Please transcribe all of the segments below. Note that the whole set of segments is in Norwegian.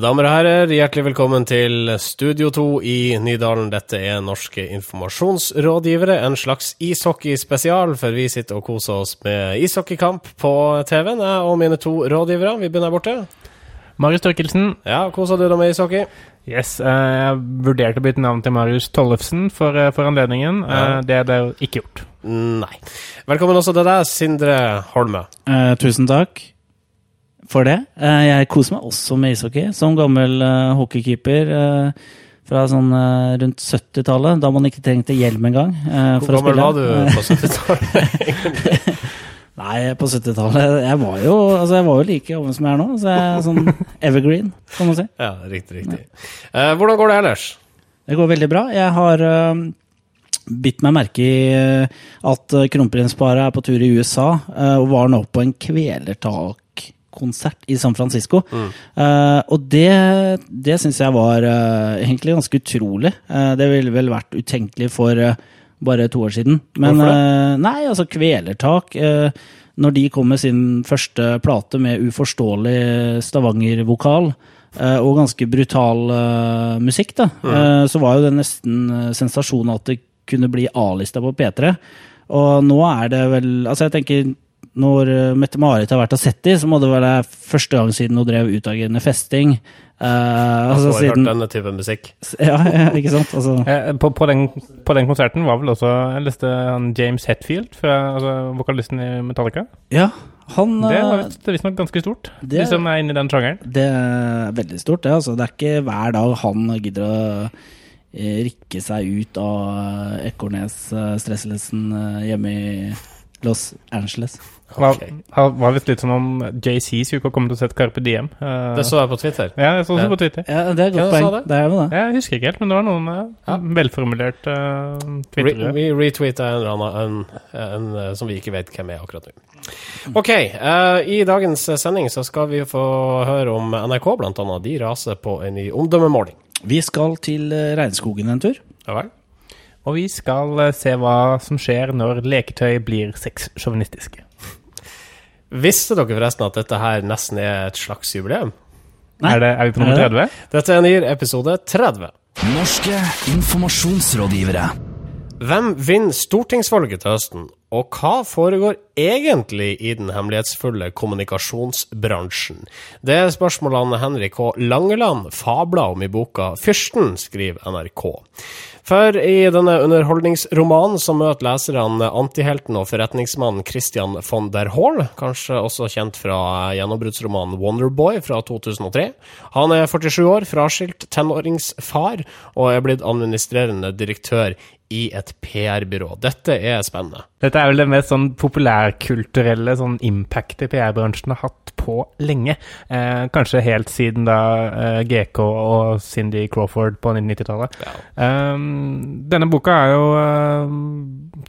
Damer og herrer, hjertelig velkommen til Studio 2 i Nydalen. Dette er Norske informasjonsrådgivere, en slags ishockeyspesial, for vi sitter og koser oss med ishockeykamp på TV-en, jeg og mine to rådgivere. Vi begynner her borte. Marius Tørkelsen. Ja, koser du deg med ishockey? Yes, eh, jeg vurderte å bytte navn til Marius Tollefsen for, eh, for anledningen. Ja. Eh, Det er det ikke gjort. Nei. Velkommen også til deg, Sindre Holme. Eh, tusen takk for det. Eh, jeg koser meg også med ishockey. Som gammel eh, hockeykeeper eh, fra sånn rundt 70-tallet, da man ikke trengte hjelm engang. Hvor gammel var du på 70-tallet? Nei, på 70-tallet Jeg var jo altså jeg var jo like gammel som jeg er nå. Så jeg er sånn evergreen, kan man si. ja, riktig, riktig. Ja. hvordan går det ellers? Det går veldig bra. Jeg har uh, bitt meg merke i at kronprinsparet er på tur i USA, og var nå på en kvelertakkonsert i San Francisco. Eh, og det, det syns jeg var uh, egentlig ganske utrolig. Uh, det ville vel vært utenkelig for bare to år siden. Men nei, altså kvelertak Når de kom med sin første plate med uforståelig Stavanger-vokal, eh, og ganske brutal musikk, da, eh, så var jo det nesten uh, sensasjon at det kunne bli A-lista på P3. Og nå er det vel Altså, jeg tenker når eh, Mette-Marit har vært og sett de, så må det være første gang siden hun drev utagerende festing. Uh, Altså, altså siden, hørt denne type musikk? Ja, ja, ikke sant? Altså, Eh, På, på, den, på den konserten var vel også Jeg leste han James Hetfield, fra, altså vokalisten i Metallica. ja, han Det var visstnok ganske stort, det- de som er inne i den sjangeren. Det er veldig stort, det. Altså. Det er ikke hver dag han gidder å rikke seg ut av Ekornes-stresslesen eh, hjemme i Los Angeles. Okay. Det var- var visst litt som om JC skulle komme til å sette Carpe Diem. Uh, Det så jeg på Twitter. Ja, jeg så det Ja. på Twitter. Ja, det er et godt poeng. det? Det er jo det. Jeg husker ikke helt, men det var noen eh, Ja. velformulerte uh, Re vi retweeta en eller annen en, en, eh, som vi ikke vet hvem er akkurat nå. Ok, Uh, i dagens sending så skal vi få høre om NRK, blant annet. De raser på en ny omdømmemåling. Vi skal til regnskogen en tur. Ja vel? Og vi skal eh, se hva som skjer når leketøy blir sexsjåvinistiske. Visste dere forresten at dette her nesten er et slags jubileum? Nei. Er, det, er vi på nummer Er 30? Dette er NIR episode 30. Norske informasjonsrådgivere. Hvem vinner stortingsvalget til høsten, og hva foregår egentlig i den hemmelighetsfulle kommunikasjonsbransjen? Det er spørsmålene Henrik H. Langeland fabler om i boka 'Fyrsten', skriver NRK. For i denne underholdningsromanen så møter leserne antihelten og forretningsmannen Christian von der Hall, kanskje også kjent fra gjennombruddsromanen 'Wonderboy' fra 2003. Han er 47 år, fraskilt tenåringsfar, og er blitt administrerende direktør i et PR-byrå. Dette er spennende. Dette er vel det mest sånn populærkulturelle sånn impactet PR-bransjen har hatt på lenge. Eh, kanskje helt siden da eh, GK og Cindy Crawford på 1990-tallet. Um, denne boka har jo eh,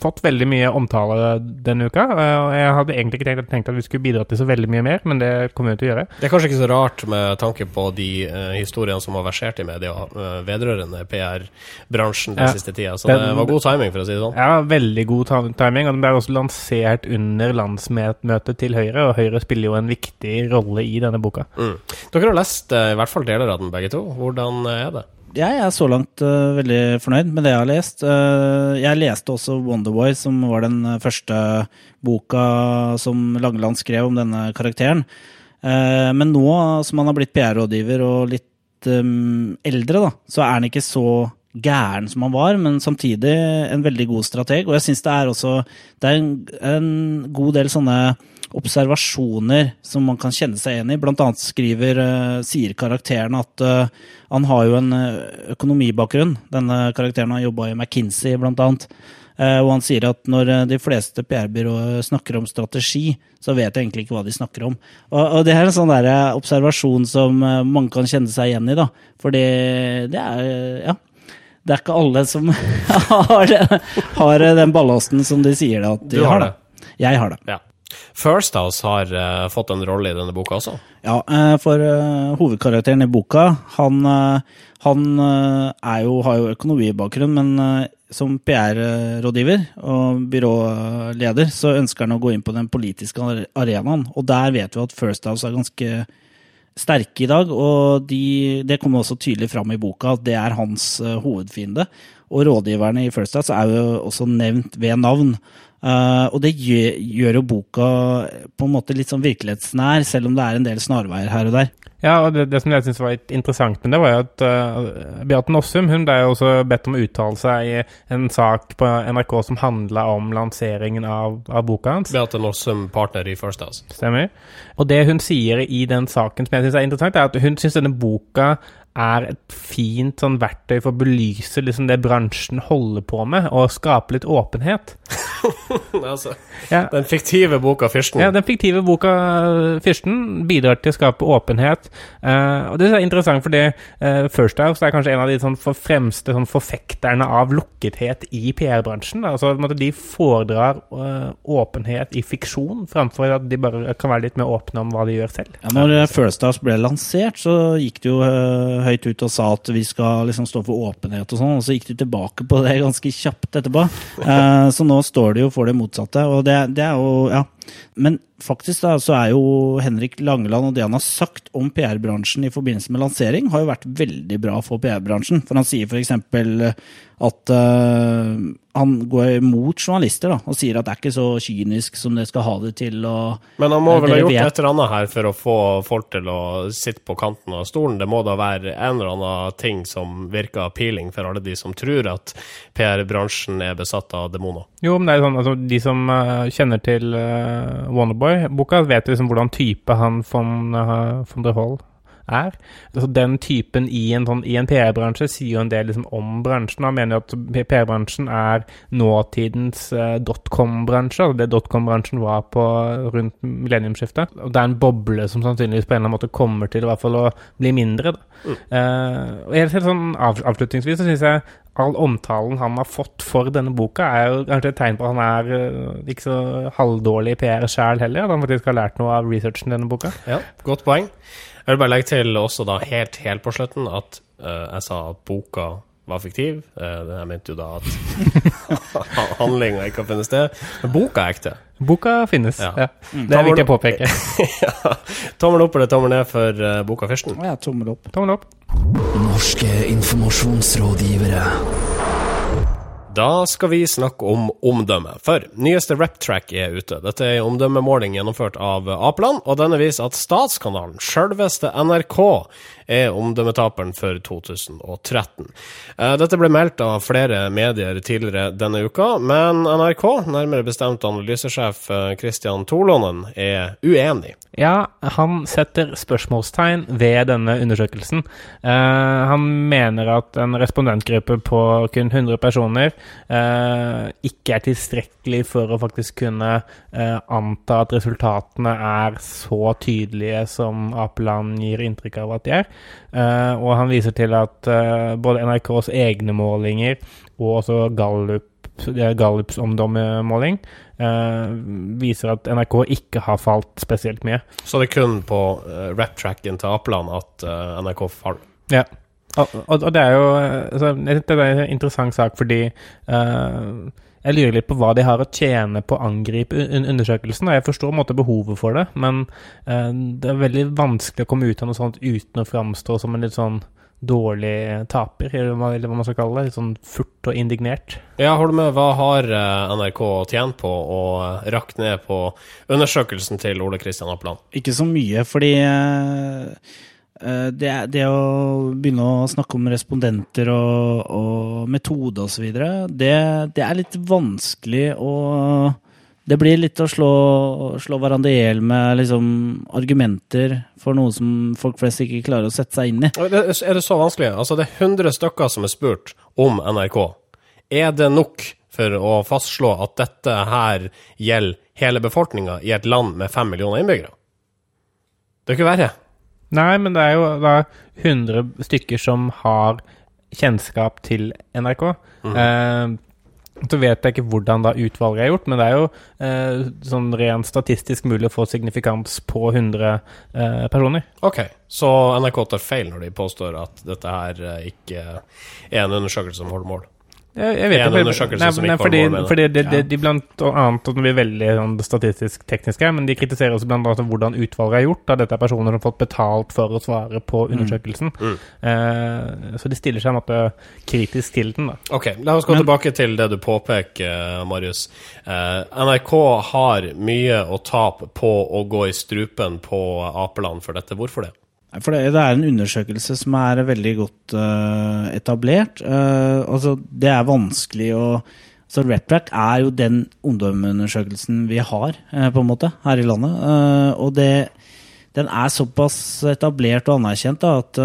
fått veldig mye omtale denne uka. eh, og jeg hadde egentlig ikke tenkt, tenkt at vi skulle bidra til så veldig mye mer, men det kommer vi til å gjøre. Det er kanskje ikke så rart med tanke på de eh, historiene som har versert i media eh, vedrørende PR-bransjen den Ja. siste tida. Så det Den- var god timing, for å si det sånn. Ja, veldig god timing. Og den ble også lansert under landsmøtet til Høyre, og Høyre spiller jo en viktig rolle i denne boka. Mm. Dere har lest eh, i hvert fall deler av den, begge to. Hvordan eh, er det? Jeg er så langt uh, veldig fornøyd med det jeg har lest. Uh, jeg leste også Wonderboy, som var den første boka som Langeland skrev om denne karakteren. Uh, men nå som han har blitt PR-rådgiver og litt um, eldre, da, så er han ikke så gæren som han var, men samtidig en veldig god strateg. Og jeg syns det er også det er en, en god del sånne observasjoner som man kan kjenne seg igjen i. Blant annet skriver, eh, sier karakteren at uh, han har jo en eh, økonomibakgrunn. Denne karakteren har jobba i McKinsey, blant annet. Uh, og han sier at når de fleste PR-byråer snakker om strategi, så vet jeg egentlig ikke hva de snakker om. Og, og det er en sånn der observasjon som mange kan kjenne seg igjen i, da. For det, er Ja. Det er ikke alle som har, det, har den ballasten som de sier at de Du har har. da. Jeg har det. Ja. First House har uh, fått en rolle i denne boka også. Ja, uh, for uh, hovedkarakteren i boka, han, han jo, har jo økonomibakgrunn, men som PR-rådgiver og byråleder, så ønsker han å gå inn på den politiske are- arenaen. Og der vet vi at First House er ganske sterke i dag, og de, det kommer også tydelig fram i boka at det er hans uh, hovedfiende. Og rådgiverne i First House er jo også nevnt ved navn. Uh, og det gjør, gjør, jo boka på en måte litt sånn virkelighetsnær, selv om det er en del snarveier her og der. Ja, og det, det som jeg syns var litt interessant med det, var jo at uh, Beate Nossum hun ble jo også bedt om å uttale seg i en sak på NRK som handla om lanseringen av, av, boka hans. Beate Nossum, partner i First House. Stemmer. Og det hun sier i den saken som jeg syns er interessant, er at hun syns denne boka er et fint sånn verktøy for å belyse liksom det bransjen holder på med, og skape litt åpenhet. altså, ja. Den fiktive boka 'Fyrsten'? Ja, den fiktive boka 'Fyrsten' bidrar til å skape åpenhet. Uh, og Det er interessant, fordi uh, First House er kanskje en av de sånn, for fremste sånn, forfekterne av lukkethet i PR-bransjen. Altså, de foredrar uh, åpenhet i fiksjon, framfor at de bare kan være litt mer åpne om hva de gjør selv. Ja, når First House ble lansert, så gikk det jo høyt ut og sa at vi skal liksom stå for åpenhet og sånn, og så gikk de tilbake på det ganske kjapt etterpå. Uh, så nå står de jo for det motsatte, og det, det er jo Ja. Men faktisk da, så er jo Henrik Langeland og det han har sagt om PR-bransjen i forbindelse med lansering, har jo vært veldig bra for PR-bransjen. For han sier f.eks. at uh, han går imot journalister da, og sier at det er ikke så kynisk som det skal ha det til. Og, Men han må vel ha gjort vet. et eller annet her for å få folk til å sitte på kanten av stolen? Det må da være en eller annen ting som virker appealing for alle de som tror at PR-bransjen er besatt av demoner? Jo, men det er sånn, altså, de som uh, kjenner til uh, Wonderboy-boka, vet liksom hvordan type han von, uh, von der Hall er. Altså Den typen i en, sånn, en PR-bransje sier jo en del liksom, om bransjen. Han mener jo at PR-bransjen er nåtidens uh, dotcom-bransje. Altså det dotcom-bransjen var på rundt millenniumsskiftet. Og det er en boble som sannsynligvis på en eller annen måte kommer til i hvert fall å bli mindre. Mm. Uh, og helt, helt sånn av, Avslutningsvis så syns jeg all omtalen han har fått for denne boka, er jo kanskje et tegn på at han er uh, ikke så halvdårlig PR sjæl heller. At han faktisk har lært noe av researchen i denne boka. Ja, godt poeng. Jeg vil bare legge til også da helt, helt på slutten at uh, jeg sa at boka var fiktiv. Uh, jeg mente jo da at handlinga ikke har funnet sted. Men boka er ekte. Boka finnes, ja. ja. Mm. Det er viktig å påpeke. ja. Tommel opp eller tommel ned for uh, boka først? Ja, tommel opp. Tommel opp. Norske informasjonsrådgivere. Da skal vi snakke om omdømme. For nyeste rap-track er ute. Dette er en omdømmemåling gjennomført av Apeland, og denne viser at Statskanalen, sjølveste NRK, er omdømmetaperen for 2013. Eh, dette ble meldt av flere medier tidligere denne uka, men NRK, nærmere bestemt analysesjef eh, Christian Tolonen, er uenig. Ja, han setter spørsmålstegn ved denne undersøkelsen. Uh, han mener at en respondentgruppe på kun 100 personer uh, ikke er tilstrekkelig for å faktisk kunne uh, anta at resultatene er så tydelige som Apeland gir inntrykk av at de er. og han viser til at både NRKs egne målinger og også Gallup Gallups omdommemåling eh, viser at NRK ikke har falt spesielt mye. Så det er kun på uh, rap-tracken til Apeland at uh, NRK faller? Ja. Og, og, og, det er jo altså, det er en interessant sak fordi uh, jeg lurer litt på hva de har å tjene på å angripe undersøkelsen. og Jeg forstår måte behovet for det, men det er veldig vanskelig å komme ut av noe sånt uten å framstå som en litt sånn dårlig taper, eller hva, man skal kalle det. Litt sånn furt og indignert. Ja, hold med. Hva har eh, NRK tjent på å rakke ned på undersøkelsen til Ole Kristian Appeland? Ikke så mye, fordi uh, det, det, å begynne å snakke om respondenter og, og metode osv., det, det er litt vanskelig å det blir litt å slå, slå hverandre i hjel med liksom, argumenter for noe som folk flest ikke klarer å sette seg inn i. Er det så vanskelig? Altså, det er 100 stykker som er spurt om NRK. Er det nok for å fastslå at dette her gjelder hele befolkninga i et land med fem millioner innbyggere? Det er ikke verre. Nei, men det er jo da 100 stykker som har kjennskap til NRK. Mm. Eh, så vet jeg ikke hvordan da utvalget er gjort, men det er jo eh, sånn rent statistisk mulig å få signifikans på 100 eh, personer. Ok, så NRK tar feil når de påstår at dette her eh, ikke er en undersøkelse som holder mål? Jeg, jeg vet En ikke, undersøkelse nei, som ikke var fordi, mål med det. fordi det, det, de blant annet og vi blir veldig sånn, statistisk tekniske, men de kritiserer også blant annet hvordan utvalget er gjort. Da dette er personer som har fått betalt for å svare på undersøkelsen. Mm. Eh, så de stiller seg en måte kritisk til den. da. Ok, la oss gå Men- tilbake til det du påpeker, Marius. Eh, NRK har mye å tape på å gå i strupen på Apeland for dette. Hvorfor det? For det, det er en undersøkelse som er veldig godt uh, etablert. Uh, altså, det er vanskelig å så RepTrack er jo den ungdomsundersøkelsen vi har, eh, på en måte, her i landet. Og det, den er såpass etablert og anerkjent da, at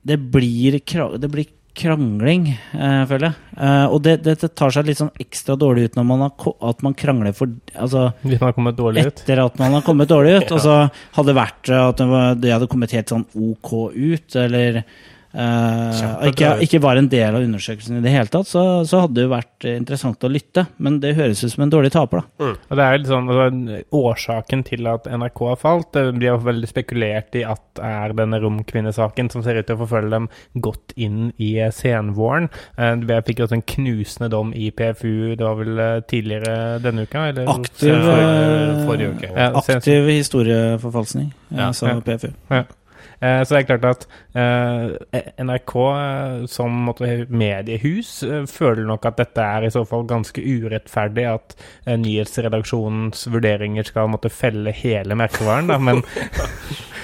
det, blir, det blir krangling, eh, føler jeg. Eh, og det, det, tar seg litt sånn ekstra dårlig ut når man har, at man krangler for altså, Hvis man har kommet dårlig ut. etter at man har kommet dårlig ut. Og så hadde det vært at det, var, det hadde kommet helt sånn OK ut, eller eh, Kjempedårlig. ikke, ikke var en del av undersøkelsen i det hele tatt, så, så hadde det jo vært interessant å lytte. Men det høres ut som en dårlig taper, da. Og det er jo litt sånn, altså, Årsaken til at NRK har falt, det blir jo veldig spekulert i at er denne romkvinnesaken som ser ut til å forfølge dem godt inn i eh, senvåren. Eh, Jeg fikk også en knusende dom i PFU, det var vel eh, tidligere denne uka? Eller? Aktiv, Forrige, eh, forrige uke. Ja, Aktiv historieforfalskning, eh, Ja, sa ja. PFU. Eh, Så det er klart at eh, NRK eh, som mediehus eh, føler nok at dette er i så fall ganske urettferdig, at eh, nyhetsredaksjonens vurderinger skal måtte felle hele merkevaren, da, men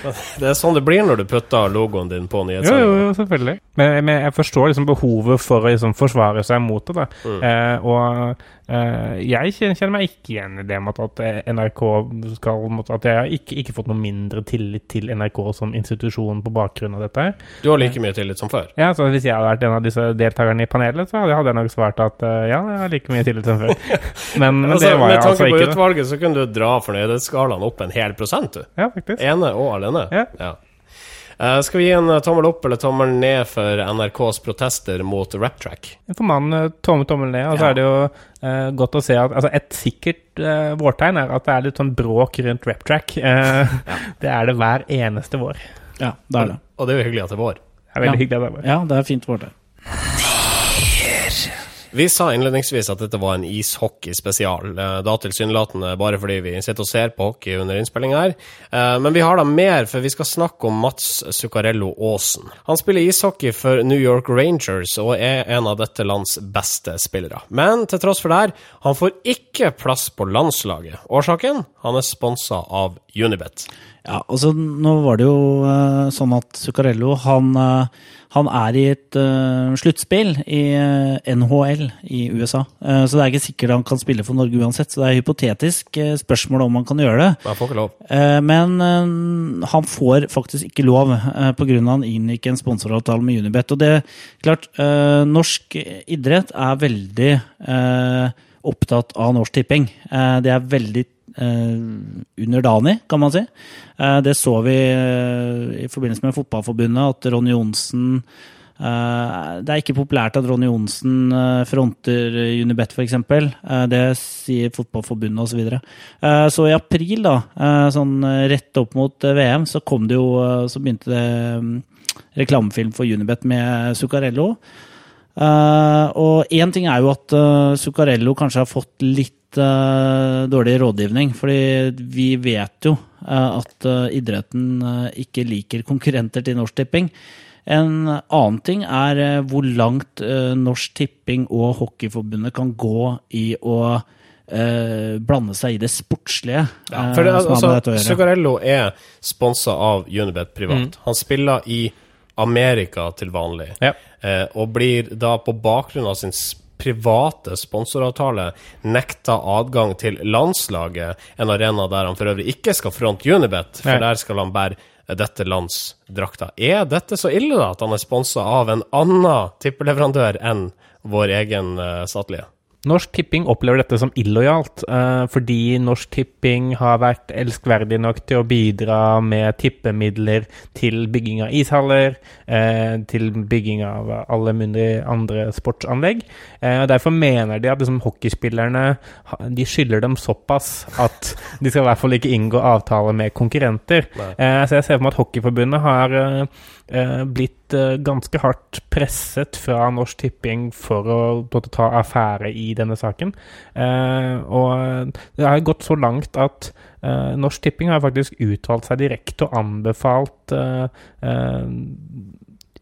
Det er sånn det blir når du putter logoen din på Jo, jo, jo, selvfølgelig. Men, men jeg forstår liksom behovet for å liksom forsvare seg mot det. da. Mm. Eh, og eh, jeg kjenner, meg ikke igjen i det med at eh, NRK skal At jeg har ikke, ikke fått noe mindre tillit til NRK som institusjon på bakgrunn av dette. Du har like mye tillit som før. Ja, så Hvis jeg hadde vært en av disse deltakerne i panelet, så hadde jeg nok svart at eh, ja, jeg har like mye tillit som før. Men, men Altså, det var jeg altså ikke. Med tanke på utvalget, så kunne du dra fornøydhetsskalaen opp en hel prosent, du. Ja, faktisk. Ene og alene. Ja. Eh, skal vi gi en eh, tommel opp eller tommel ned for NRKs protester mot RapTrack? For mannen eh, tommel tommel ned, og så Ja. er det jo uh, godt å se at altså Et sikkert uh, vårtegn er at det er litt sånn bråk rundt RapTrack. Uh, ja. Det er det hver eneste vår. Ja, det er det. Og det er jo hyggelig at det er vår. Det er veldig Ja. hyggelig at det er vår. Ja, det er fint vårtegn. Vi sa innledningsvis at dette var en ishockeyspesial, eh, da tilsynelatende bare fordi vi sitter og ser på hockey under innspillinga her. Eh, Men vi har da mer, for vi skal snakke om Mats Zuccarello Aasen. Han spiller ishockey for New York Rangers og er en av dette lands beste spillere. Men til tross for det her, han får ikke plass på landslaget. Årsaken? Han er sponsa av Unibet. Ja, altså nå var det jo uh, sånn at Zuccarello han, uh, han er i et uh, sluttspill i NHL i USA. Så det er ikke sikkert han kan spille for Norge uansett. Så det er hypotetisk eh, spørsmål om han kan gjøre det. Men han får ikke lov. Men han får faktisk ikke lov uh, pga. han inngikk en sponsoravtale med Unibet. Og det klart, norsk idrett er veldig opptatt av Norsk Tipping. Det er veldig underdanig, kan man si. Eh, det så vi eh, i forbindelse med Fotballforbundet, at Ronny Johnsen eh, det er ikke populært at Ronny Johnsen eh, fronter Unibet, f.eks. Det sier Fotballforbundet osv. Så, videre. Eh, så i april, da, eh, sånn eh, rett opp mot eh, VM, så kom det jo eh, Så begynte det mm, reklamefilm for Unibet med Zuccarello. Eh, og én ting er jo at Zuccarello kanskje har fått litt eh, dårlig rådgivning. fordi vi vet jo uh, at eh, idretten ikke liker konkurrenter til Norsk Tipping. En annen ting er hvor langt Norsk Tipping og Hockeyforbundet kan gå i å blande seg i det sportslige. Ja, for det, altså. Zuccarello er sponsa av Unibet privat. Han spiller i Amerika til vanlig, Ja. eh, og blir da på bakgrunn av sin s- private sponsoravtale nekta adgang til landslaget, en arena der han for øvrig ikke skal fronte Unibet, for Nei. der skal han bære eh, dette lands drakter. Er dette så ille, da, at han er sponsa av en annen tippeleverandør enn vår egen uh, satellitt? Norsk Tipping opplever dette som illojalt, eh, fordi Norsk Tipping har vært elskverdig nok til å bidra med tippemidler til bygging av ishaller, eh, til bygging av alle mulige andre sportsanlegg. Eh, Derfor mener de at liksom, hockeyspillerne de skylder dem såpass at de skal i hvert fall ikke inngå avtale med konkurrenter. Så jeg ser for meg at Hockeyforbundet har blitt eh, ganske hardt presset fra Norsk Tipping for å ta affære i denne saken. Eh, og det har gått så langt at eh, Norsk Tipping har faktisk uttalt seg direkte og anbefalt eh, eh,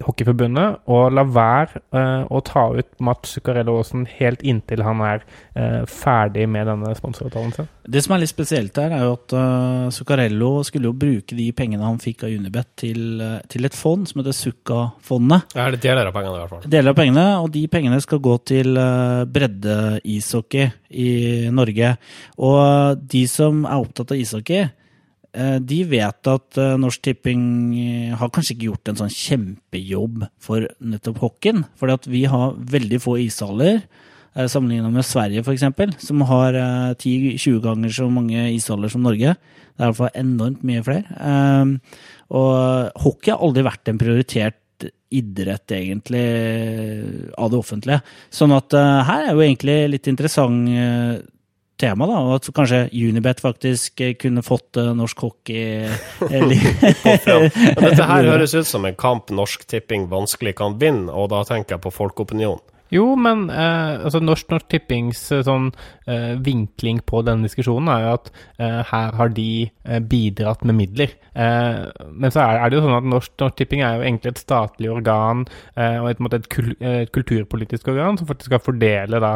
Hockeyforbundet å la være eh, å ta ut Mats Zuccarello Aasen helt inntil han er eh, ferdig med denne sponsoravtalen sin. Det som er litt spesielt her, er jo at uh, Zuccarello skulle jo bruke de pengene han fikk av Unibet, til, uh, til et fond som heter Zucca-fondet. Ja, det er deler av pengene, i hvert fall. Deler av pengene, og de pengene skal gå til uh, bredde-ishockey i Norge. Og de som er opptatt av ishockey, de vet at eh, Norsk Tipping eh, har kanskje ikke gjort en sånn kjempejobb for nettopp hockeyen. For vi har veldig få ishaller. eh, Sammenlignet med Sverige, f.eks., som har eh, 10-20 ganger så mange ishaller som Norge. Det er i hvert fall enormt mye flere. Og hockey har aldri vært en prioritert idrett, egentlig, av det offentlige. Sånn at eh, her er jo egentlig litt interessant eh, tema, da. Og at kanskje Unibet faktisk eh, kunne fått eh, norsk hockey eh, dette her høres ut som en kamp Norsk Tipping vanskelig kan vinne, og da tenker jeg på folkeopinion. Jo, men eh, altså Norsk, Norsk Tippings eh, sånn eh, vinkling på denne diskusjonen er jo at eh, her har de eh, bidratt med midler. Eh, men så er, er det jo sånn at Norsk, Norsk Tipping er jo egentlig et statlig organ eh, og et, et, kul, et kulturpolitisk organ som faktisk skal fordele da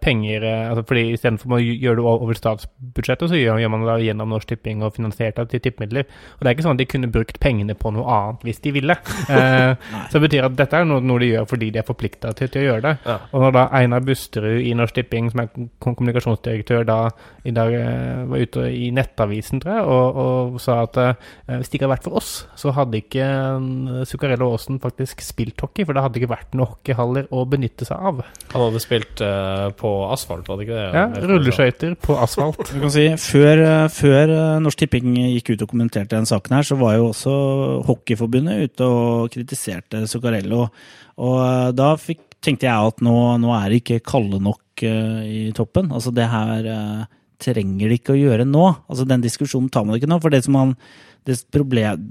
penger altså fordi Istedenfor å gjøre det over statsbudsjettet, så gjør, gjør man det da gjennom Norsk Tipping og finansiert av tippemidler. Og det er ikke sånn at de kunne brukt pengene på noe annet hvis de ville. Eh, så det betyr at dette er noe, noe de gjør fordi de er forplikta til, til å gjøre det. Ja. Og når da Einar Busterud i Norsk Tipping, som er kommunikasjonsdirektør, da i dag eh, var ute i Nettavisen, tror jeg, og, og sa at eh, hvis det ikke hadde vært for oss, så hadde ikke eh, Zuccarello Aasen faktisk spilt hockey, for det hadde ikke vært noen hockeyhaller å benytte seg av. Han hadde spilt uh, på asfalt, var det ikke det? Ja, Rulleskøyter på asfalt. Du kan si, før, før Norsk Tipping gikk ut og kommenterte den saken her, så var jo også Hockeyforbundet ute og kritiserte Zuccarello. Og da fikk, tenkte jeg at nå, nå er det ikke kalde nok uh, i toppen. Altså det her uh, trenger de ikke å gjøre nå. Altså Den diskusjonen tar man ikke nå. For det som man det problem,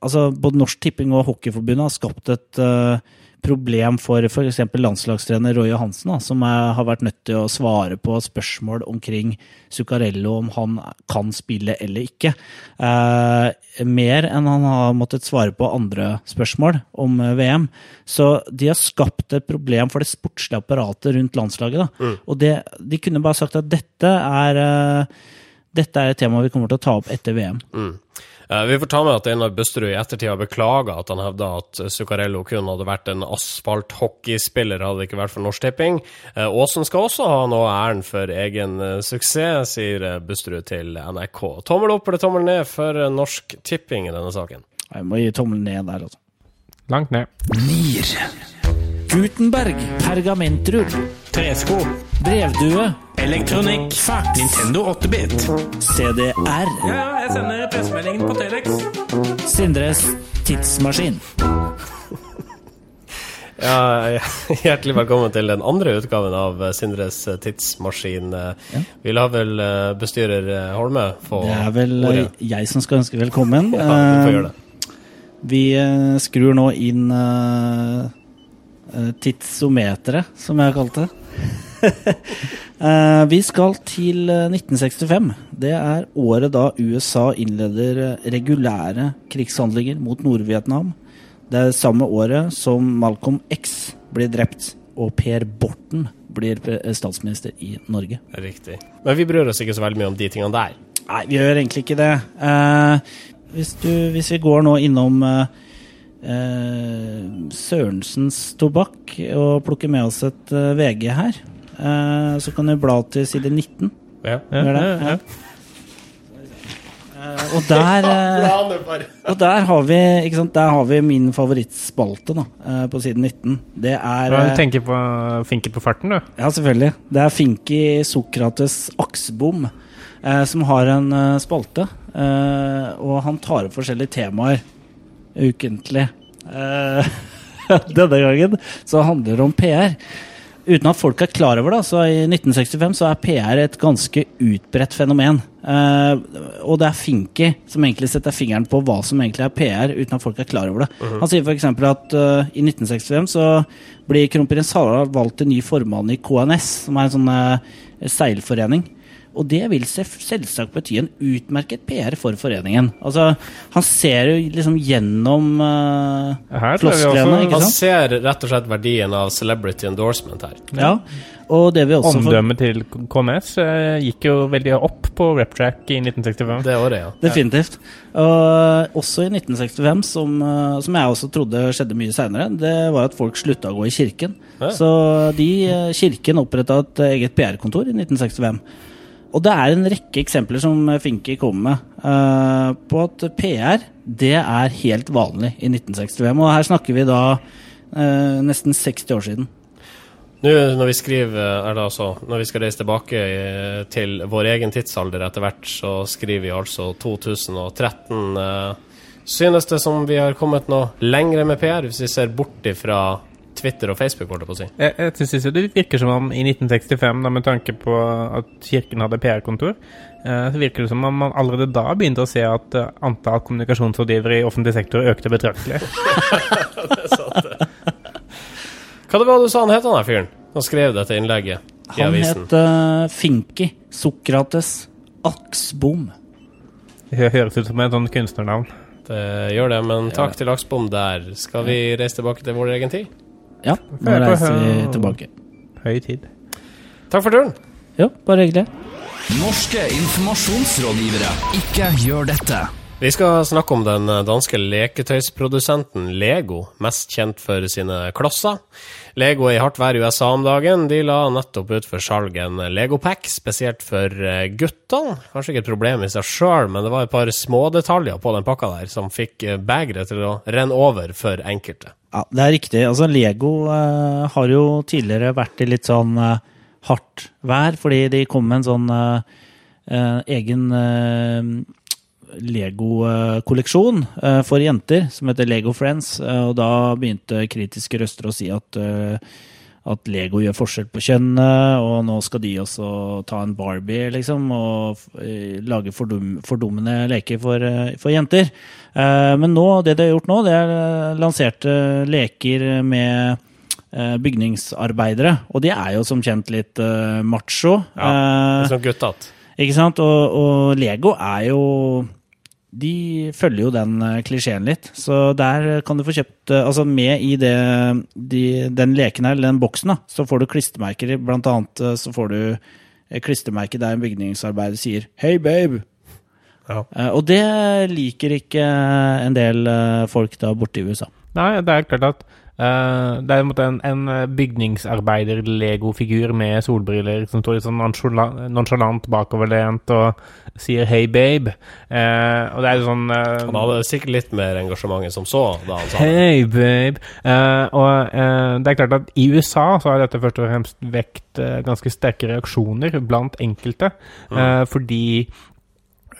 altså Både Norsk Tipping og Hockeyforbundet har skapt et eh, problem for f.eks. landslagstrener Roy Johansen, da, som er, har vært nødt til å svare på spørsmål omkring Zuccarello, om han kan spille eller ikke. Eh, mer enn han har måttet svare på andre spørsmål om eh, VM. Så de har skapt et problem for det sportslige apparatet rundt landslaget. Da. Og det, de kunne bare sagt at dette er eh, dette er et tema vi kommer til å ta opp etter VM. Eh, Vi får ta med at Einar Busterud i ettertid har beklaga at han hevda at Zuccarello kun hadde vært en asfalthockeyspiller, hadde det ikke vært for Norsk Tipping. Eh, Aasen skal også ha noe æren for egen eh, suksess, sier eh, Busterud til NRK. Tommel opp eller tommel ned for eh, Norsk Tipping i denne saken? Jeg må gi tommelen ned der, altså. Langt ned. Nier. Gutenberg, pergamentrull, Tresko. Brevdue, Elektronikk. fax, Nintendo 8-bit. CDR, Ja, jeg sender pressemeldingen på Telex. Sindres tidsmaskin. Ja, Hjertelig velkommen til den andre utgaven av Sindres tidsmaskin. Ja. Vi lar vel eh, bestyrer eh, Holme få Det er vel ordet. eh, jeg som skal ønske velkommen. Ja, du får gjøre det. Vi skrur nå inn tidsometeret, som jeg har kalt det. Eh, Vi skal til eh, 1965. Det er året da USA innleder eh, regulære krigshandlinger mot Nord-Vietnam. Det er samme året som Malcolm X blir drept, og Per Borten blir eh, statsminister i Norge. Riktig. Men vi bryr oss ikke så veldig mye om de tingene der. Nei, vi gjør egentlig ikke det. Uh, hvis, du, hvis vi går nå innom eh, eh, Sørensens tobakk og plukker med oss et eh, VG her, eh, så kan du bla til side 19. Ja. ja, det? Ja. Eh, og der eh, og der har vi ikke sant, der har vi min favorittspalte da, på side 19. Det er Du tenker på Finker på farten, du. ja, selvfølgelig. Det er Finki Sokrates Aksebom eh, som har en spalte. Eh, og han tar opp forskjellige temaer ukentlig. Eh, denne gangen så handler det om PR. Uten at folk er klar over det, så i 1965 så er PR et ganske utbredt fenomen. Eh, og det er Finky som egentlig setter fingeren på hva som egentlig er PR, uten at folk er klar over det. Han sier f.eks. at uh, i 1965 så blir kronprins Harald valgt til ny formann i KNS, som er en sånn uh, seilforening. Og det vil selvsagt bety en utmerket PR for foreningen. Altså, han ser jo liksom gjennom uh, flosklene, Han sant? ser rett og slett verdien av celebrity endorsement her. Ja. Og det vi også får Omdømmet til KMS eh, gikk jo veldig opp på Reptrack i 1965. Det året, ja. Definitivt. Og også i 1965, som, eh, som jeg også trodde skjedde mye seinere, det var at folk slutta å gå i kirken. Ja. Så de, kirken oppretta et eget PR-kontor i 1965. Og det er en rekke eksempler som Finke kommer med uh, på at PR det er helt vanlig i 1965. Og her snakker vi da uh, nesten 60 år siden. Nå når vi skriver, eller altså, når vi skal reise tilbake eh, til vår egen tidsalder etter hvert, så skriver vi altså 2013. Uh, Synes det som vi har kommet noe lengre med PR, hvis vi ser bort ifra Twitter og Facebook, holdt jeg på å si? Jeg, jeg synes det virker som om i 1965, da, med tanke på at kirken hadde PR-kontor, eh, så virker det som om man allerede da begynte å se at eh, antall kommunikasjonsrådgivere i offentlig sektor økte betraktelig. Det er sant Hva det var du sa han het, han der fyren? Han skrev dette innlegget i Han avisen. het uh, Finky Sokrates Aksbom. Det høres ut som et sånt kunstnernavn. Det gjør det, men takk til Aksbom der. Skal vi reise tilbake til vår egen tid? Ja, nå reiser vi tilbake. Høy tid. Takk for turen. Jo, bare hyggelig. Norske informasjonsrådgivere. Ikke gjør dette. Vi skal snakke om den danske leketøysprodusenten Lego, mest kjent for sine klosser. Lego er i hardt vær i USA om dagen. De la nettopp ut for salg en Lego-pack, spesielt for eh, guttene. Kanskje ikke et problem i seg sjøl, men det var et par smådetaljer på den pakka der som fikk eh, begeret til å renne over for enkelte. Ja, det er riktig. Altså, Lego eh, har jo tidligere vært i litt sånn eh, hardt vær, fordi de kom med en sånn eh, eh, egen Lego-kolleksjon eh, for jenter, som heter Lego Friends. eh, og da begynte kritiske røster å si at eh, at Lego gjør forskjell på kjønnet, og nå skal de også ta en Barbie, liksom, og lage fordum, fordummende leker for, for jenter. Men nå, det de har gjort nå, det er lanserte leker med bygningsarbeidere, og de er jo som kjent litt macho. Ja, liksom sånn guttete. ikke sant? Og, og Lego er jo De følger jo den eh, klisjeen litt. Så der kan du få kjøpt eh, Altså med i det, de, den leken her, eller den boksen, da, så får du klistremerker. Blant annet eh, så får du klistremerke der en bygningsarbeider sier 'Hey, babe'. Ja. Og det liker ikke en del folk da borte i USA. Nei, det er klart at eh, det er en en, en bygningsarbeider-legofigur med solbriller som står litt sånn nonchalant, nonchalant bakoverlent og sier 'hei, babe'. Uh, og det er sånn uh, Han hadde sikkert litt mer engasjement enn som så da han sa det. Hei, babe. Eh, og eh, det er klart at i USA så har dette først og fremst vekt eh, ganske sterke reaksjoner blant enkelte, mm. fordi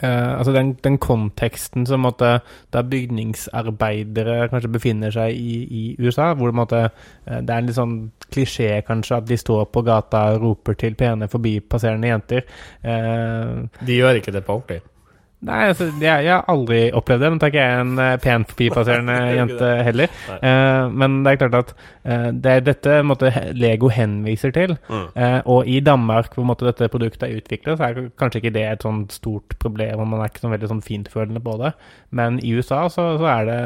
eh, altså den, den konteksten som måtte, der bygningsarbeidere kanskje befinner seg i, i USA, hvor det, måtte, uh, det er en litt sånn klisjé kanskje at de står på gata og roper til pene forbipasserende jenter. Uh, De gjør ikke det på ordentlig. Nei, altså, jeg, jeg har aldri opplevd det, men ikke jeg en pen forbipasserende jente heller. Uh, men det er klart at uh, det er dette måtte, Lego henviser til. Mm. Uh, og i Danmark, hvor måtte, dette produktet er utviklet, så er kanskje ikke det et sånt stort problem, og man er ikke sånn veldig sånn fintfølende på det. Men i USA så, så er det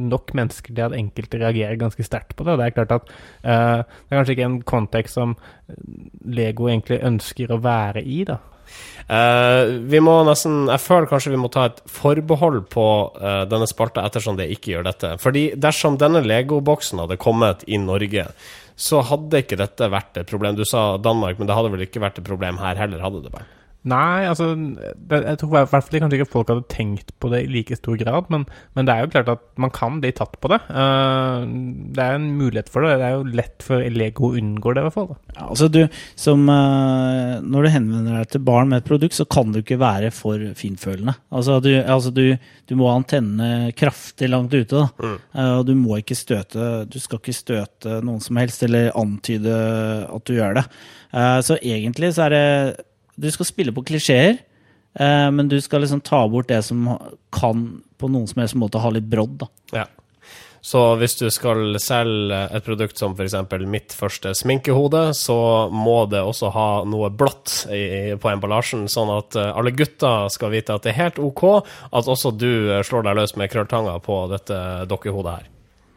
nok mennesker til at enkelte reagerer ganske sterkt på det. Og det er klart at eh, det er kanskje ikke en kontekst som Lego egentlig ønsker å være i, da. Eh, vi må nesten Jeg føler kanskje vi må ta et forbehold på uh, denne spalta ettersom det ikke gjør dette. Fordi dersom denne Lego-boksen hadde kommet i Norge, så hadde ikke dette vært et problem. Du sa Danmark, men det hadde vel ikke vært et problem her heller, hadde det bare? Nei, altså det, Jeg tror i hvert fall kanskje ikke folk hadde tenkt på det i like stor grad, men, men det er jo klart at man kan bli tatt på det. Eh, det er en mulighet for det. Det er jo lett for Lego å unngå det, i hvert fall. Ja, altså du, som, eh, når du henvender deg til barn med et produkt, så kan du ikke være for finfølende. Altså, du, altså du, du må ha antennene kraftig langt ute. Da. Eh, og du må ikke støte Du skal ikke støte noen som helst, eller antyde at du gjør det. Eh, så egentlig så er det Du skal spille på klisjeer, Eh, men du skal liksom ta bort det som kan på noen som helst måte ha litt brodd. da. Ja. Så hvis du skal selge et produkt som f.eks. mitt første sminkehode, så må det også ha noe blått i, på emballasjen, sånn at eh, alle gutter skal vite at det er helt OK at også du eh, slår deg løs med krølltanger på dette dokkehodet her.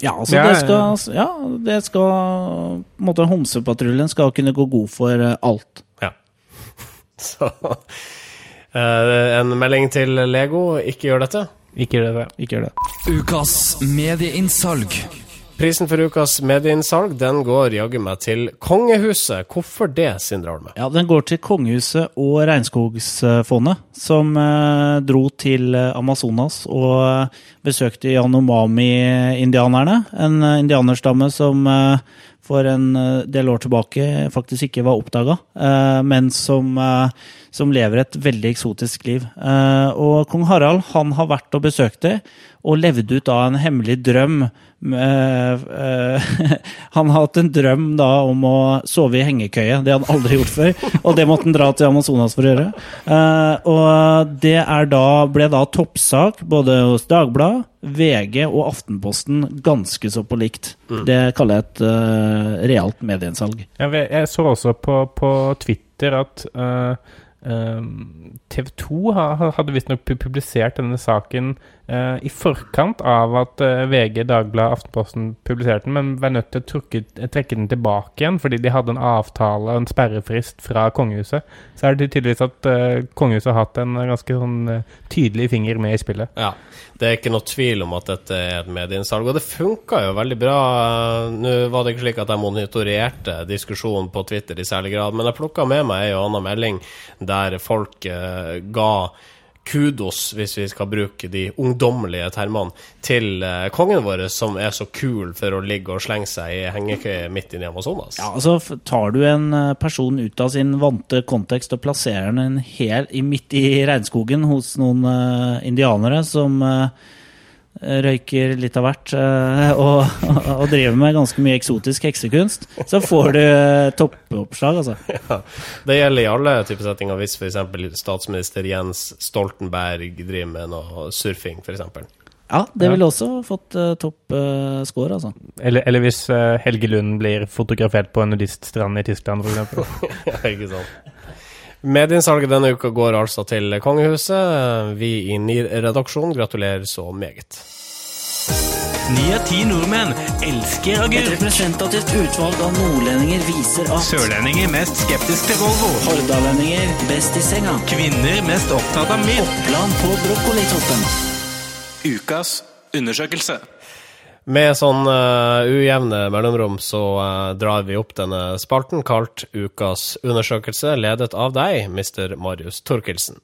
Ja, altså det skal, ja, det skal på en måte Homsepatruljen skal kunne gå god for eh, alt. Ja. Så eh, En melding til Lego, ikke gjør dette. Ikke gjør det. Ikke gjør det. Ukas medieinnsalg. Prisen for ukas medieinnsalg den går jaggu meg til kongehuset. Hvorfor det, Sindre Holme? Ja, Den går til Kongehuset og Regnskogsfondet, som eh, dro til Amazonas og eh, besøkte Yanomami-indianerne. En eh, indianerstamme som eh, for en eh, del år tilbake faktisk ikke var oppdaga, eh, men som, eh, som lever et veldig eksotisk liv. Eh, og kong Harald han har vært og besøkt det, og levd ut da en hemmelig drøm. Eh, eh, han har hatt en drøm da om å sove i hengekøye. Det hadde han aldri gjort før. Og det måtte han dra til Amazonas for å gjøre. Eh, og det er da, ble da toppsak både hos Dagbladet, VG og Aftenposten ganske så på likt. Det kaller jeg et uh, realt medieinnsalg. Jeg, jeg så også på, på Twitter at TV 2 hadde visstnok pu- publisert denne saken eh, i forkant av at uh, VG, Dagbladet, Aftenposten publiserte den, men var nødt til å trukke, trekke den tilbake igjen fordi de hadde en avtale en sperrefrist fra kongehuset. Så er det tydeligvis at uh, kongehuset har hatt en ganske sånn eh, tydelig finger med i spillet. Ja, det er ikke noe tvil om at dette er et medieinnsalg, og det funka jo veldig bra. Nå var det ikke slik at jeg monitorerte diskusjonen på Twitter i særlig grad, men jeg plukka med meg en og annen melding der folk eh, ga kudos, hvis vi skal bruke de ungdommelige termene, til eh, kongen vår, som er så kul for å ligge og slenge seg i hengekøye midt inne i Amazonas. Ja, altså Tar du en eh, person ut av sin vante kontekst og plasserer den helt midt i regnskogen hos noen uh, indianere som eh, røyker litt av hvert eh, og, og driver med ganske mye eksotisk heksekunst, så får du eh, toppoppslag, altså. Ja, det gjelder i alle typer settinger, hvis f.eks. statsminister Jens Stoltenberg driver med noe surfing, f.eks. Ja, det Ja. ville også fått uh, topp uh, score, altså. Eller, eller hvis uh, Helge Lund blir fotografert på en nudiststrand i Tyskland, f.eks. Ja, ikke sant. Medieinnsalget denne uka går altså til kongehuset. Vi i NIR-redaksjonen gratulerer så meget. Ni av ti nordmenn elsker Et representativt utvalg av nordlendinger viser at Sørlendinger mest skeptisk til Volvo. hordalendinger best i senga. Kvinner mest opptatt av mild. Oppland på brokkolitoppen. Ukas undersøkelse. Med sånn uh, ujevne mellomrom så uh, drar vi opp denne spalten kalt Ukas undersøkelse, ledet av deg, Mr. Marius Torkelsen.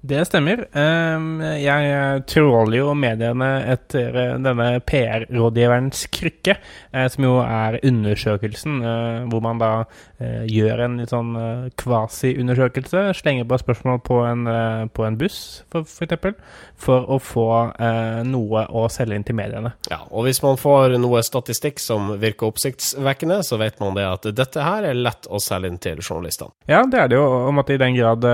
Det stemmer. Ehm, Jeg tråler jo mediene etter eh, denne PR-rådgiverens krykke, eh, som jo er undersøkelsen, eh, hvor man da gjør en litt sånn kvasi-undersøkelse, slenger på spørsmål på en, på en buss, for, for eksempel, for å få noe å selge inn til mediene. Ja, og hvis man får noe statistikk som virker oppsiktsvekkende, så vet man det at dette her er lett å selge inn til journalistene. Ja, det er det jo, om at i den grad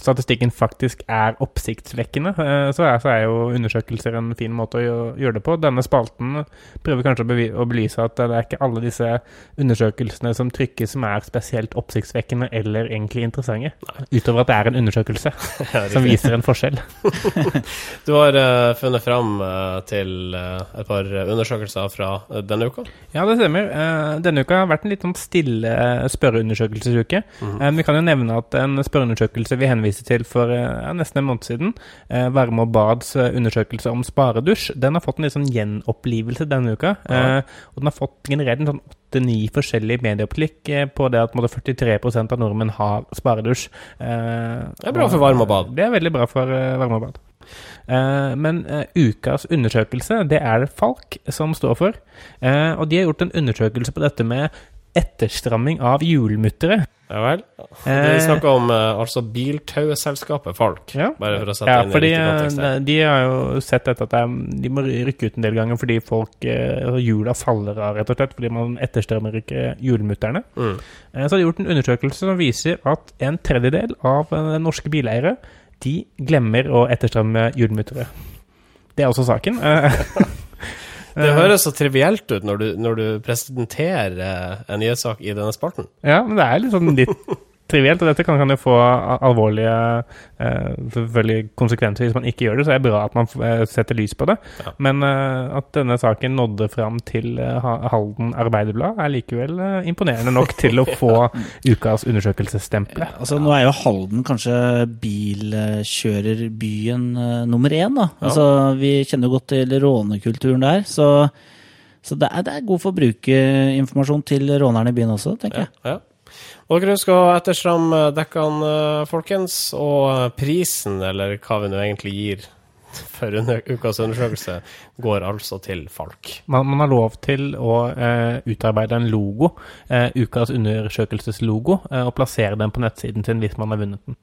statistikken faktisk er oppsiktsvekkende, eh, så er, så er jo undersøkelser en fin måte å gjøre det på. Denne spalten prøver kanskje å, belyse at det er ikke alle disse undersøkelsene som trykkes som er spesielt oppsiktsvekkende eller egentlig interessante, utover at det er en undersøkelse som viser en forskjell. Du har uh, funnet fram uh, til uh, et par undersøkelser fra eh, denne uka. Ja, det stemmer. Eh, Denne uka har vært en litt sånn stille spørreundersøkelsesuke. spørreundersøkelsesuke. Eh, Vi kan jo nevne at en spørreundersøkelse vi henviste til for eh, ja, nesten en måned siden, eh, Værme og Bads eh, undersøkelse om sparedusj, den har fått en litt sånn gjenopplivelse denne uka. Ja. Eh, Og den har fått generert en sånn åtte-ni forskjellige medieoppklikk eh, på det at måtte, 43% av nordmenn har sparedusj. Eh, Det er bra for varme og bad. Det er veldig bra for eh, varme og bad. Uh, men uh, ukas undersøkelse, det er det Falk som står for. Uh, og de har gjort en undersøkelse på dette med etterstramming av hjulmuttere. Ja vel? Vi Eh, snakker om eh, altså biltauselskapet Falk, Ja. bare for å sette Ja, inn fordi kontekst. eh, de har jo sett dette at de må rykke ut en del ganger fordi folk eh, hjula faller av, rett og slett, fordi man etterstrømmer ikke hjulmutterne. Mm. Så har de gjort en undersøkelse som viser at en tredjedel av norske bileiere de glemmer å etterstrømme hjulmuttere. Det er også saken. Eh, Det høres så trivielt ut når du, når du presenterer eh, en nyhetssak i denne spalten. Ja, men det er litt sånn litt trivielt, og dette kan, kan jo få alvorlige eh, konsekvenser hvis man ikke gjør det, så er det bra at man eh, setter lys på det. Ja. Men eh, at denne saken nådde fram til eh, Halden Arbeiderblad, er likevel eh, imponerende nok til å få ukas undersøkelsesstempel. Altså, nå er jo Halden kanskje bilkjørerbyen eh, nummer én, da. Ja. Altså, vi kjenner jo godt til rånekulturen der, så, så det, er, det er god forbrukerinformasjon til rånerne i byen også, tenker jeg. Ja. Og dere husker å etterstramme dekkene, eh, folkens, og eh, prisen, eller hva vi nå egentlig gir for en ukas undersøkelse, går altså til Falk. Man, man har lov til å eh, utarbeide en logo, eh, ukas undersøkelseslogo, eh, og plassere den på nettsiden sin hvis man har vunnet den.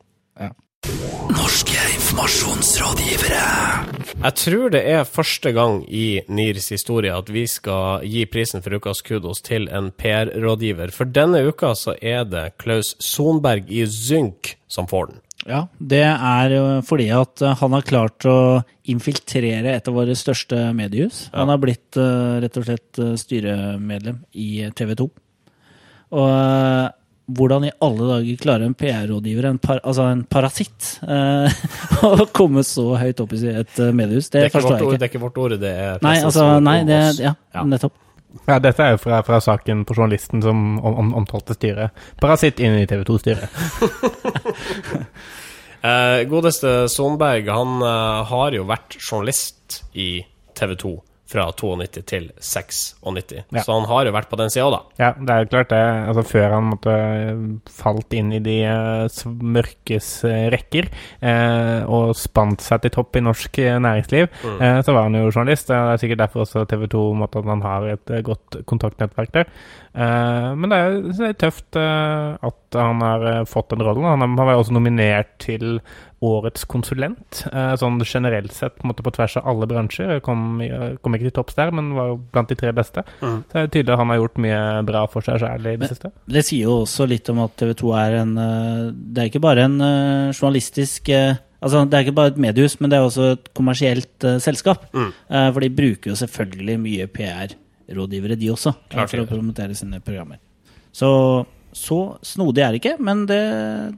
Norske informasjonsrådgivere. Jeg tror det er første gang i NIRs historie at vi skal gi prisen for ukas kudos til en PR-rådgiver. For denne uka så er det Klaus Sonberg i Zynk som får den. Ja, det er fordi at eh, han har klart å infiltrere et av våre største mediehus. Han har blitt eh, rett og slett eh, styremedlem i TV 2. Og hvordan i alle dager klarer en PR-rådgiver, en, par, altså en parasitt, eh, å komme så høyt opp i et eh, mediehus? Det Det, ikke forstår vårt ord, det er ikke vårt ord, det er Nei, altså, nei, det, ja, Ja. nettopp. Ja, dette er jo fra, fra saken på journalisten som om, om, omtalte styret. Parasitt inn i TV 2-styret. Eh, godeste Sonberg, han eh, har jo vært journalist i TV 2 fra 92 til 96, Ja. så han har jo vært på den sida, da. Ja, det er jo klart det. Altså, før han måtte falt inn i de eh, mørkes eh, rekker eh, og spant seg til topp i norsk eh, næringsliv, eh, så var han jo journalist. Det er sikkert derfor også TV 2 måtte at han har et eh, godt kontaktnettverk der. Eh, men det er det er tøft eh, at han har eh, fått den rollen. Han, var også nominert til Årets konsulent, eh, sånn generelt sett på, en måte på tvers av alle bransjer. Kom, i- kom ikke til topps der, men var jo blant de tre beste. Mm. Så det er tydelig at han har gjort mye bra for seg sjøl i det Men- siste. Det sier jo også litt om at TV 2 er en eh, Det er ikke bare en eh, journalistisk eh, Altså, Det er ikke bare et mediehus, men det er også et kommersielt uh, selskap. Mm. Uh, for de bruker jo selvfølgelig mye PR-rådgivere, de også, eh, Klart for å promotere sine programmer. Så så snodig er det ikke, men det,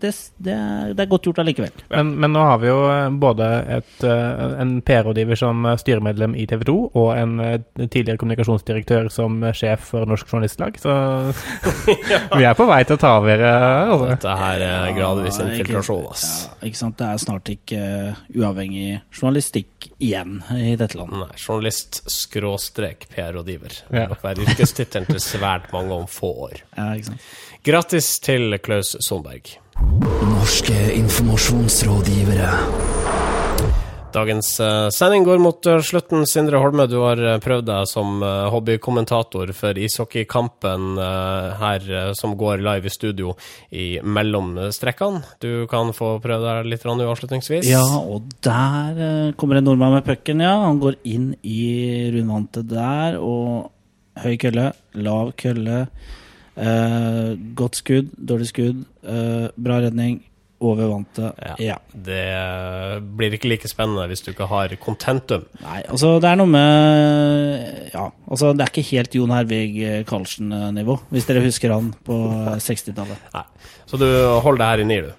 det, det, er, det er godt gjort allikevel. Men, men nå har vi jo eh, både et, eh, en PR-rådgiver som eh, styremedlem i TV 2, og en tidligere kommunikasjonsdirektør som sjef for Norsk Journalistlag, så vi er på vei til å ta over. Altså. Dette her er gradvis Ja, filtrasjon, infiltrasjon, ass. Ja, ikke sant? Det er snart ikke uavhengig journalistikk igjen i dette landet. Nei, journalist skråstrek PR-rådgiver. Det Ja. vil nok være yrkestittelen til svært mange om få år. Ja, ikke sant? Grattis til Klaus Sonberg. Norske informasjonsrådgivere. Dagens eh, sending går mot eh, slutten. Sindre Holme, du har eh, prøvd deg som hobbykommentator for ishockeykampen her som går live i studio i mellomstrekkene. Du kan få prøve deg litt avslutningsvis. Ja, og der kommer en nordmann med pucken, ja. Han går inn i rundvantet der, og høy kølle, lav kølle. Eh, godt skudd, dårlig skudd, eh, bra redning, over vantet. Ja. Ja. Det eh, blir ikke like spennende hvis du ikke har contentum. Nei, altså det er noe med Ja, altså det er ikke helt Jon Hervig Karlsen-nivå, hvis dere husker han på 60-tallet. Så du holder det her i ni, du.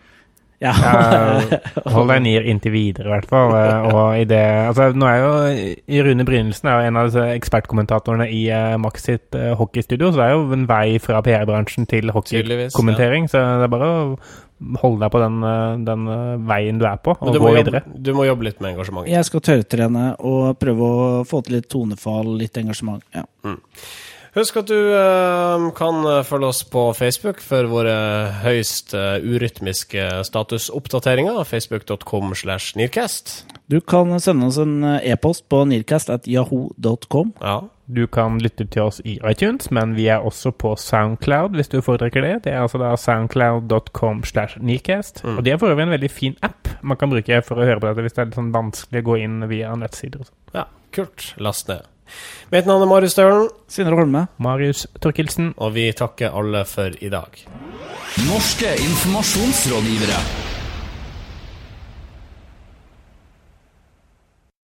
Ja. Hold deg ned inntil videre, i hvert fall. eh, Og i det Altså, nå er jo Rune Brynildsen er jo en av disse ekspertkommentatorene i eh, Max sitt eh, hockeystudio, så det er jo en vei fra PR-bransjen til hockeykommentering, hockeykommentering. Så det er bare å holde deg på den, den veien du er på, og du gå videre. jobbe, du må jobbe litt med engasjementet. Jeg skal tørrtrene og prøve å få til litt tonefall, litt engasjement. Ja. Husk at du uh, kan følge oss på Facebook for våre høyst uh, urytmiske statusoppdateringer. Facebook.com slash Nearcast. Du kan sende oss en eh, e-post på nearcast.yahoo.com. Ja. Du kan lytte til oss i iTunes, men vi er også på Soundcloud, hvis du foretrekker det. Det er altså da soundcloud.com slash Nearcast. Og det er for øvrig en veldig fin app man kan bruke for å høre på dette hvis det er litt sånn vanskelig å gå inn via nettsider og sånn. ja, kult. Last ned. Mitt navn er Marius Stølen, Sindre Holme. Marius Torkelsen. og vi takker alle for i dag. Norske informasjonsrådgivere.